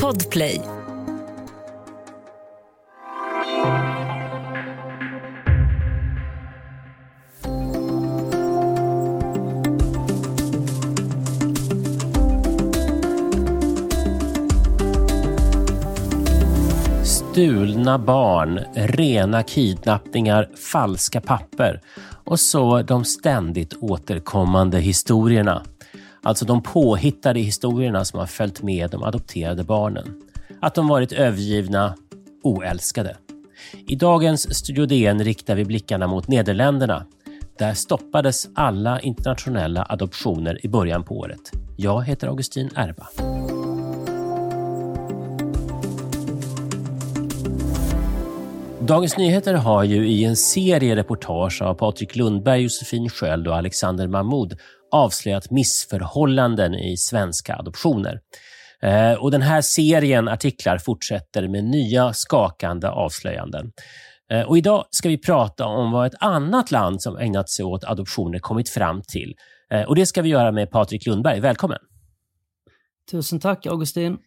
Podplay Stulna barn, rena kidnappningar, falska papper och så de ständigt återkommande historierna. Alltså de påhittade historierna som har följt med de adopterade barnen. Att de varit övergivna, oälskade. I dagens Studio DN riktar vi blickarna mot Nederländerna. Där stoppades alla internationella adoptioner i början på året. Jag heter Augustin Erba. Dagens Nyheter har ju i en serie reportage av Patrik Lundberg, Josefin Sköld och Alexander Mahmoud avslöjat missförhållanden i svenska adoptioner. Eh, och Den här serien artiklar fortsätter med nya skakande avslöjanden. Eh, och idag ska vi prata om vad ett annat land som ägnat sig åt adoptioner kommit fram till. Eh, och Det ska vi göra med Patrik Lundberg. Välkommen! Tusen tack Augustin.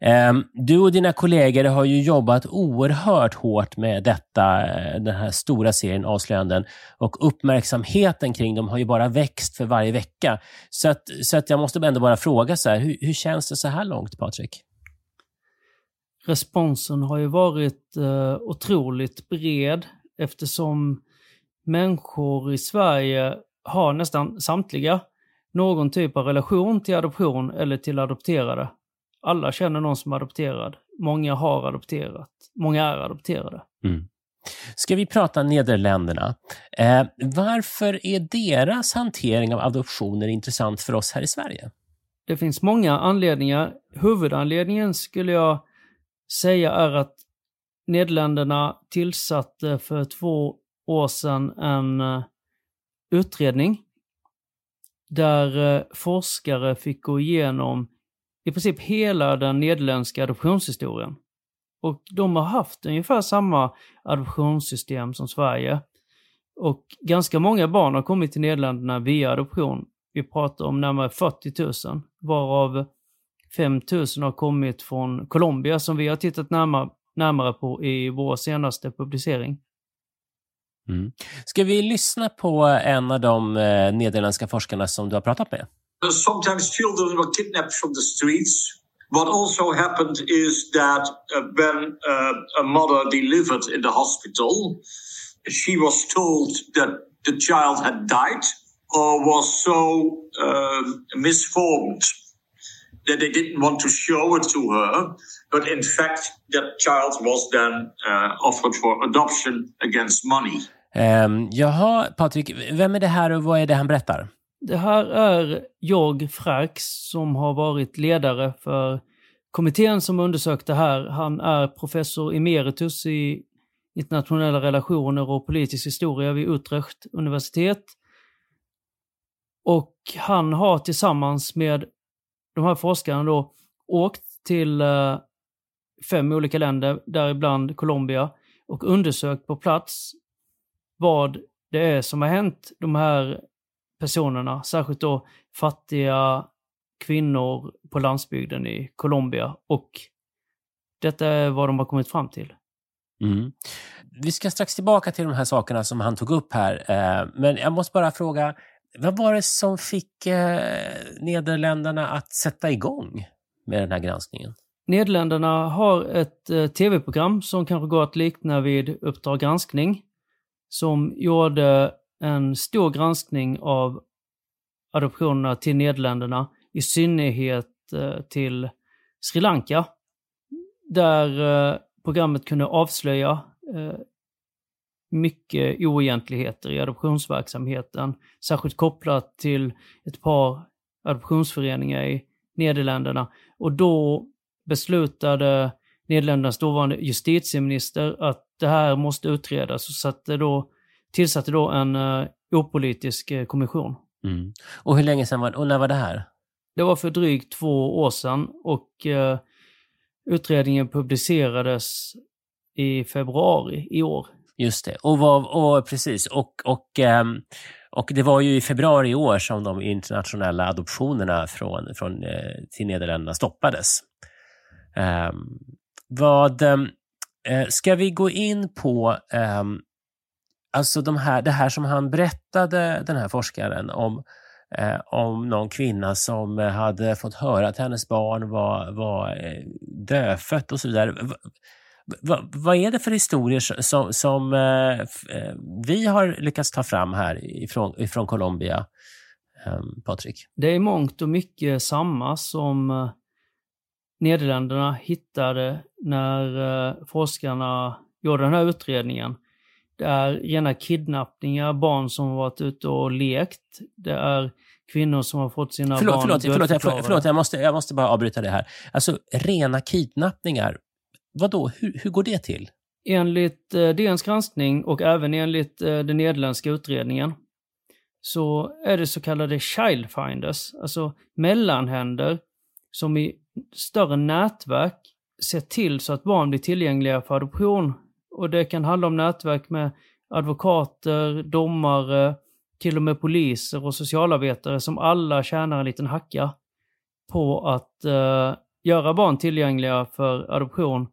Ehm, du och dina kollegor har ju jobbat oerhört hårt med detta, eh, den här stora serien avslöjanden och uppmärksamheten kring dem har ju bara växt för varje vecka. Så att, så att jag måste ändå bara fråga, så här, hur, hur känns det så här långt, Patrik? Responsen har ju varit eh, otroligt bred eftersom människor i Sverige har nästan samtliga någon typ av relation till adoption eller till adopterade. Alla känner någon som är adopterad. Många har adopterat. Många är adopterade. Mm. Ska vi prata Nederländerna? Eh, varför är deras hantering av adoptioner intressant för oss här i Sverige? Det finns många anledningar. Huvudanledningen skulle jag säga är att Nederländerna tillsatte för två år sedan en uh, utredning där uh, forskare fick gå igenom i princip hela den nederländska adoptionshistorien. Och de har haft ungefär samma adoptionssystem som Sverige. Och ganska många barn har kommit till Nederländerna via adoption. Vi pratar om närmare 40 000, varav 5 000 har kommit från Colombia som vi har tittat närmare, närmare på i vår senaste publicering. Mm. Ska vi lyssna på en av de eh, nederländska forskarna som du har pratat med? Sometimes children were kidnapped from the streets. What also happened is that uh, when uh, a mother delivered in the hospital, she was told that the child had died or was so uh, misformed that they didn't want to show it to her. But in fact, that child was then uh, offered for adoption against money. Um, jaha, Patrik, vem är det här och vad är det han berättar? Det här är jag, Frax, som har varit ledare för kommittén som undersökt det här. Han är professor emeritus i internationella relationer och politisk historia vid Utrecht universitet. Och han har tillsammans med de här forskarna då åkt till eh, fem olika länder, däribland Colombia, och undersökt på plats vad det är som har hänt de här personerna, särskilt då fattiga kvinnor på landsbygden i Colombia. Och detta är vad de har kommit fram till. Mm. Vi ska strax tillbaka till de här sakerna som han tog upp här. Eh, men jag måste bara fråga, vad var det som fick eh, Nederländerna att sätta igång med den här granskningen? Nederländerna har ett eh, tv-program som kanske går att likna vid Uppdrag granskning, som gjorde en stor granskning av adoptionerna till Nederländerna, i synnerhet eh, till Sri Lanka, där eh, programmet kunde avslöja eh, mycket oegentligheter i adoptionsverksamheten, särskilt kopplat till ett par adoptionsföreningar i Nederländerna. Och då beslutade Nederländernas dåvarande justitieminister att det här måste utredas och satte då tillsatte då en uh, opolitisk uh, kommission. Mm. Och hur länge sedan var och när var det här? Det var för drygt två år sedan och uh, utredningen publicerades i februari i år. Just det, och, vad, och precis. Och, och, um, och det var ju i februari i år som de internationella adoptionerna från, från, eh, till Nederländerna stoppades. Um, vad, um, ska vi gå in på um, alltså de här, det här som han berättade, den här forskaren, om, eh, om någon kvinna som eh, hade fått höra att hennes barn var, var eh, dödfött och så vidare. V vad är det för historier som, som eh, eh, vi har lyckats ta fram här ifrån, ifrån Colombia, ehm, Patrik? Det är mångt och mycket samma som eh, Nederländerna hittade när forskarna gjorde den här utredningen. Det är rena kidnappningar, barn som har varit ute och lekt. Det är kvinnor som har fått sina förlåt, barn förlåt, förlåt, förlåt, förlåt, jag måste, jag måste bara avbryta det här. Alltså, rena kidnappningar. Vadå, hur, hur går det till? Enligt eh, DNs granskning och även enligt eh, den nederländska utredningen så är det så kallade child finders, alltså mellanhänder som i större nätverk ser till så att barn blir tillgängliga för adoption. Och det kan handla om nätverk med advokater, domare, till och med poliser och socialarbetare som alla tjänar en liten hacka på att eh, göra barn tillgängliga för adoption.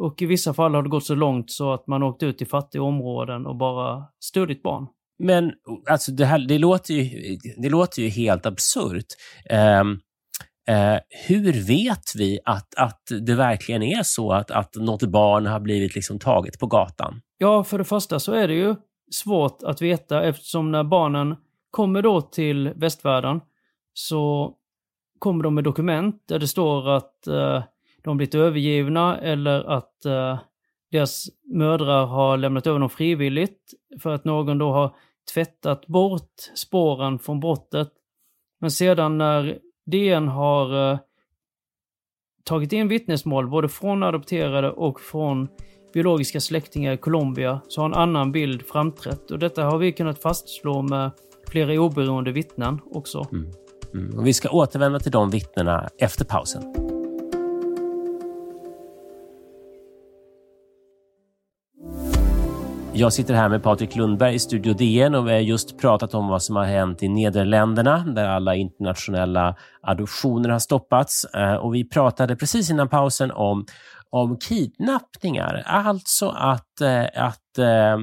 Och i vissa fall har det gått så långt så att man åkt ut i fattiga områden och bara stulit barn. Men alltså det, här, det, låter, ju, det låter ju helt absurt. Um, Eh, hur vet vi att, att det verkligen är så att, att något barn har blivit liksom taget på gatan? Ja, för det första så är det ju svårt att veta eftersom när barnen kommer då till västvärlden så kommer de med dokument där det står att eh, de blivit övergivna eller att eh, deras mödrar har lämnat över dem frivilligt för att någon då har tvättat bort spåren från brottet. Men sedan när DN har eh, tagit in vittnesmål både från adopterade och från biologiska släktingar i Colombia så har en annan bild framträtt och detta har vi kunnat fastslå med flera oberoende vittnen också. Mm. Mm. Och vi ska återvända till de vittnena efter pausen. Jag sitter här med Patrik Lundberg i Studio DN och vi har just pratat om vad som har hänt i Nederländerna där alla internationella adoptioner har stoppats. Eh, och vi pratade precis innan pausen om, om kidnappningar. Alltså att, eh, att eh,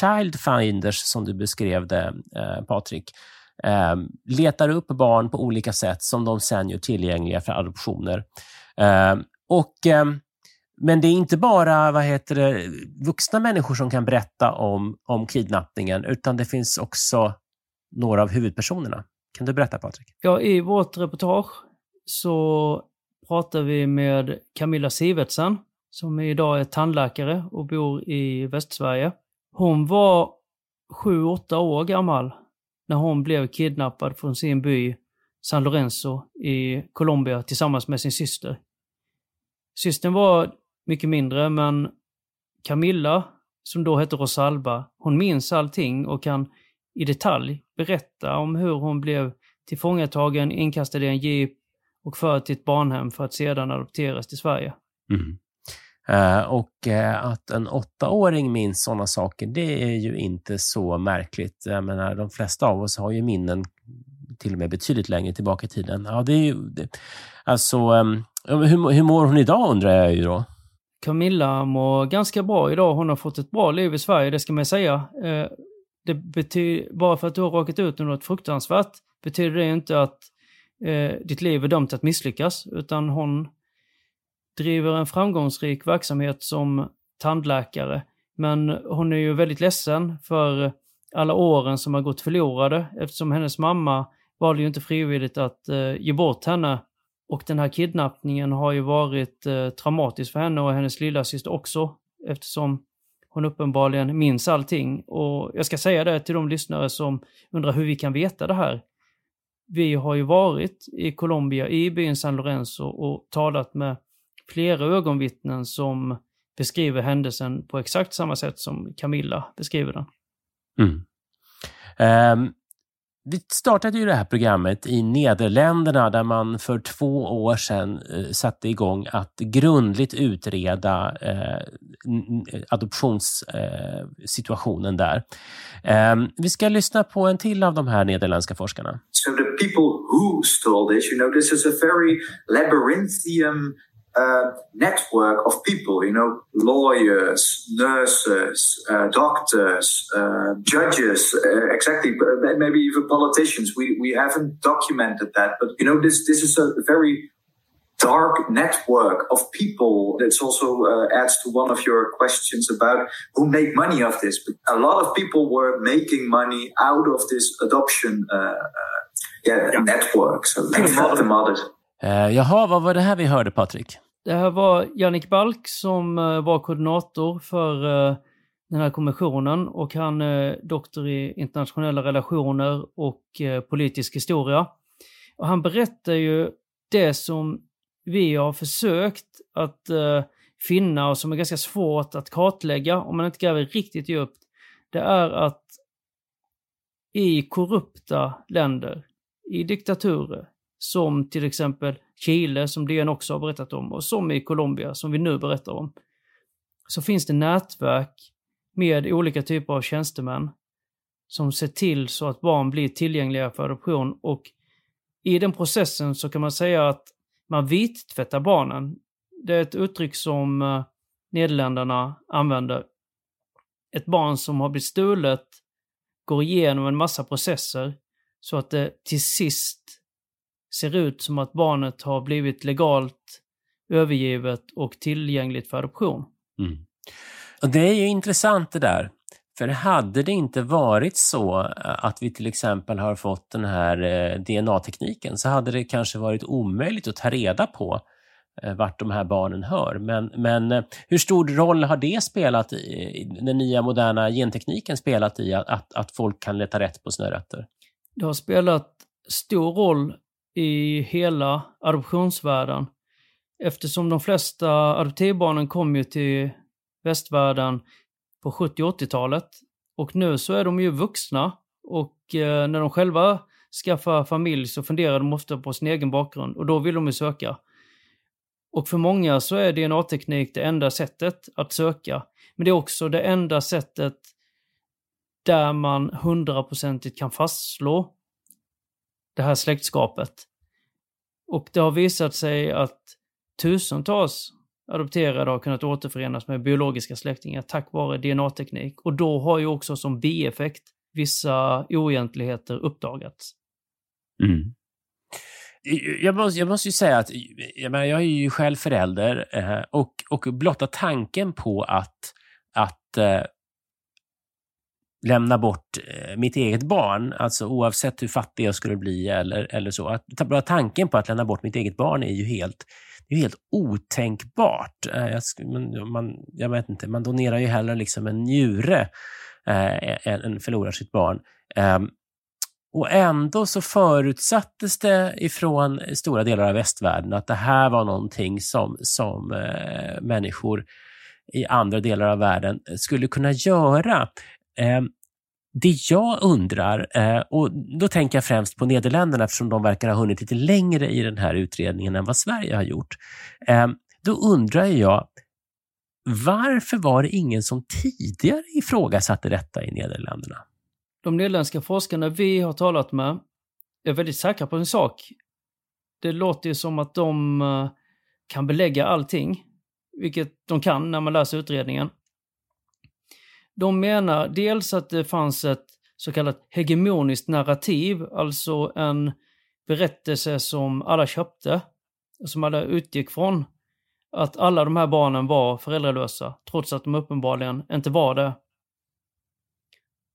child finders, som du beskrev det, Patrik, letar upp barn på olika sätt som de sen gör tillgängliga för adoptioner. Och men det är inte bara vad heter det, vuxna människor som kan berätta om, om kidnappningen, utan det finns också några av huvudpersonerna. Kan du berätta Patrik? Ja, i vårt reportage så pratar vi med Camilla Sivertsen, som idag är tandläkare och bor i Västsverige. Hon var sju, åtta år gammal när hon blev kidnappad från sin by San Lorenzo i Colombia tillsammans med sin syster. Systern var mycket mindre, men Camilla, som då hette Rosalba, hon minns allting och kan i detalj berätta om hur hon blev tillfångatagen, inkastad i en jeep och förd till ett barnhem för att sedan adopteras till Sverige. Mm. Uh, och uh, att en åttaåring minns sådana saker, det är ju inte så märkligt. Jag menar, de flesta av oss har ju minnen till och med betydligt längre tillbaka i tiden. Ja, det är ju, det, alltså, um, hur, hur mår hon idag undrar jag ju då? Camilla mår ganska bra idag. Hon har fått ett bra liv i Sverige, det ska man säga. Eh, det betyder, bara för att du har råkat ut för något fruktansvärt betyder det inte att eh, ditt liv är dömt att misslyckas, utan hon driver en framgångsrik verksamhet som tandläkare. Men hon är ju väldigt ledsen för alla åren som har gått förlorade eftersom hennes mamma valde ju inte frivilligt att eh, ge bort henne och den här kidnappningen har ju varit eh, traumatisk för henne och hennes lilla syster också eftersom hon uppenbarligen minns allting. Och jag ska säga det till de lyssnare som undrar hur vi kan veta det här. Vi har ju varit i Colombia, i byn San Lorenzo och talat med flera ögonvittnen som beskriver händelsen på exakt samma sätt som Camilla beskriver den. Mm. Um, vi startade ju det här programmet i Nederländerna där man för två år sedan eh, satte igång att grundligt utreda eh, adoptionssituationen eh, där. Eh, vi ska lyssna på en till av de här nederländska forskarna. So the people who stole this, you know, this is a very labyrinthian uh, network of people, you know, lawyers, nurses, uh, doctors, uh, judges, uh, exactly, maybe even politicians. We, we haven't documented that, but you know, this, this is a very dark network of people. That's also uh, adds to one of your questions about who make money of this. But a lot of people were making money out of this adoption, uh, yeah, yeah, network. So that's not the model. Eh, jaha, vad var det här vi hörde Patrik? Det här var Jannik Balk som eh, var koordinator för eh, den här kommissionen och han är doktor i internationella relationer och politisk historia. Och han berättar ju det som vi har försökt att finna och som är ganska svårt att kartlägga om man inte gräver riktigt djupt. Det är att i korrupta länder, i diktaturer, som till exempel Chile, som DN också har berättat om, och som i Colombia, som vi nu berättar om, så finns det nätverk med olika typer av tjänstemän som ser till så att barn blir tillgängliga för adoption och i den processen så kan man säga att man vittvättar barnen. Det är ett uttryck som eh, Nederländerna använder. Ett barn som har blivit stulet går igenom en massa processer så att det till sist ser ut som att barnet har blivit legalt övergivet och tillgängligt för adoption. Mm. Och Det är ju intressant det där. För hade det inte varit så eh, att vi till exempel har fått den här eh, DNA-tekniken så hade det kanske varit omöjligt att ta reda på eh, vart de här barnen hör. Men, men hur stor roll har det spelat, i, den nya moderna gentekniken spelat i att, att folk kan leta rätt på sina rötter? Det har spelat stor roll i hela adoptionsvärlden. Eftersom de flesta adoptivbarnen kom ju till västvärlden på 70 80-talet. Och nu så är de ju vuxna och eh, när de själva skaffar familj så funderar de ofta på sin egen bakgrund och då vill de ju söka. Och för många så är DNA-teknik det enda sättet att söka. Men det är också det enda sättet där man hundraprocentigt kan fastslå det här släktskapet. Och det har visat sig att tusentals adopterade har kunnat återförenas med biologiska släktingar tack vare DNA-teknik. Och då har ju också som bieffekt vissa oegentligheter uppdagats. Mm. Jag, måste, jag måste ju säga att jag, menar, jag är ju själv förälder eh, och, och blotta tanken på att, att eh, lämna bort eh, mitt eget barn, alltså oavsett hur fattig jag skulle bli eller, eller så. Att, bara tanken på att lämna bort mitt eget barn är ju helt, det är helt otänkbart. Eh, jag, man, jag vet inte, man donerar ju hellre liksom en njure eh, än förlorar sitt barn. Eh, och ändå så förutsattes det ifrån stora delar av västvärlden att det här var någonting som, som eh, människor i andra delar av världen skulle kunna göra. Ehm, det jag undrar, eh, och då tänker jag främst på Nederländerna eftersom de verkar ha hunnit lite längre i den här utredningen än vad Sverige har gjort. Ehm, då undrar jag, varför var det ingen som tidigare ifrågasatte detta i Nederländerna? De nederländska forskarna vi har talat med är väldigt säkra på en sak. Det låter ju som att de eh, kan belägga allting, vilket de kan när man läser utredningen. De menar dels att det fanns ett så kallat hegemoniskt narrativ, alltså en berättelse som alla köpte, som alla utgick från. Att alla de här barnen var föräldralösa, trots att de uppenbarligen inte var det.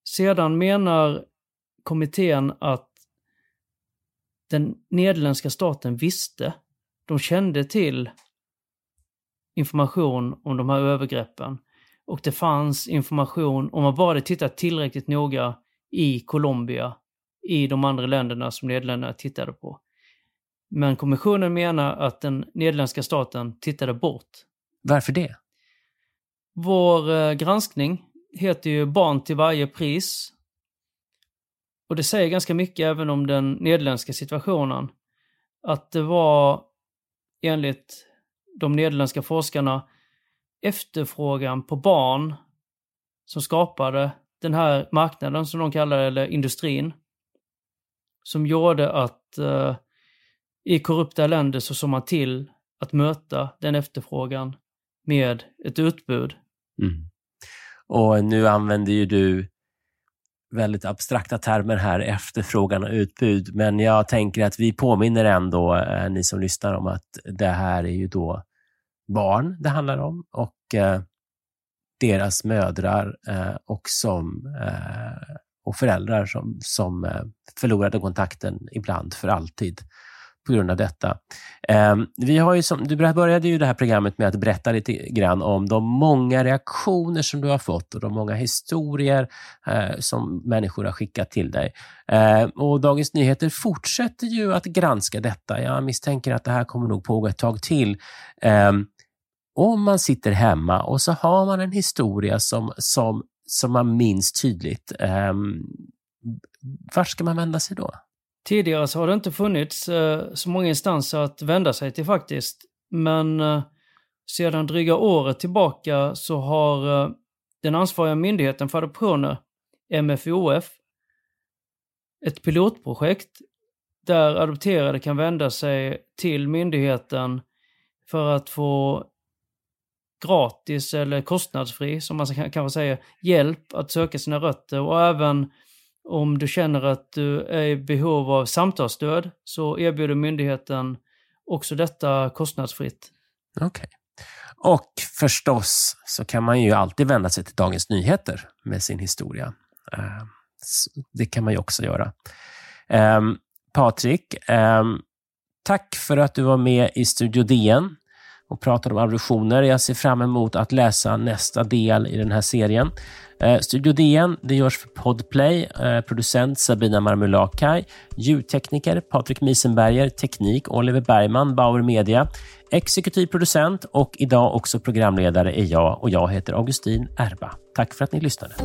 Sedan menar kommittén att den nederländska staten visste, de kände till information om de här övergreppen och det fanns information, om man bara hade tittat tillräckligt noga i Colombia, i de andra länderna som Nederländerna tittade på. Men kommissionen menar att den nederländska staten tittade bort. Varför det? Vår eh, granskning heter ju Barn till varje pris. och det säger ganska mycket även om den nederländska situationen. Att det var enligt de nederländska forskarna efterfrågan på barn som skapade den här marknaden som de kallar det, eller industrin. Som gjorde att eh, i korrupta länder så såg man till att möta den efterfrågan med ett utbud. Mm. Och nu använder ju du väldigt abstrakta termer här, efterfrågan och utbud. Men jag tänker att vi påminner ändå, eh, ni som lyssnar, om att det här är ju då barn det handlar om och eh, deras mödrar eh, och, som, eh, och föräldrar som, som eh, förlorade kontakten ibland för alltid på grund av detta. Ehm, vi har ju som, du började ju det här programmet med att berätta lite grann om de många reaktioner som du har fått och de många historier eh, som människor har skickat till dig. Ehm, och Dagens Nyheter fortsätter ju att granska detta. Jag misstänker att det här kommer nog pågå ett tag till. Ehm, om man sitter hemma och så har man en historia som, som, som man minns tydligt, ehm, vart ska man vända sig då? Tidigare så har det inte funnits eh, så många instanser att vända sig till faktiskt. Men eh, sedan dryga året tillbaka så har eh, den ansvariga myndigheten för adoptioner, MFOF, ett pilotprojekt där adopterade kan vända sig till myndigheten för att få gratis eller kostnadsfri, som man kan, säger, säga, hjälp att söka sina rötter och även om du känner att du är i behov av samtalsstöd så erbjuder myndigheten också detta kostnadsfritt. Okej. Okay. Och förstås så kan man ju alltid vända sig till Dagens Nyheter med sin historia. Ehm, det kan man ju också göra. Ehm, Patrik, ehm, tack för att du var med i Studio DN och pratade om abduktioner. Jag ser fram emot att läsa nästa del i den här serien. Eh, Studio DN det görs för Podplay. Eh, producent Sabina Marmulakai. Ljudtekniker Patrik Misenberger. Teknik Oliver Bergman, Bauer Media. Exekutiv producent och idag också programledare är jag och jag heter Augustin Erba. Tack för att ni lyssnade.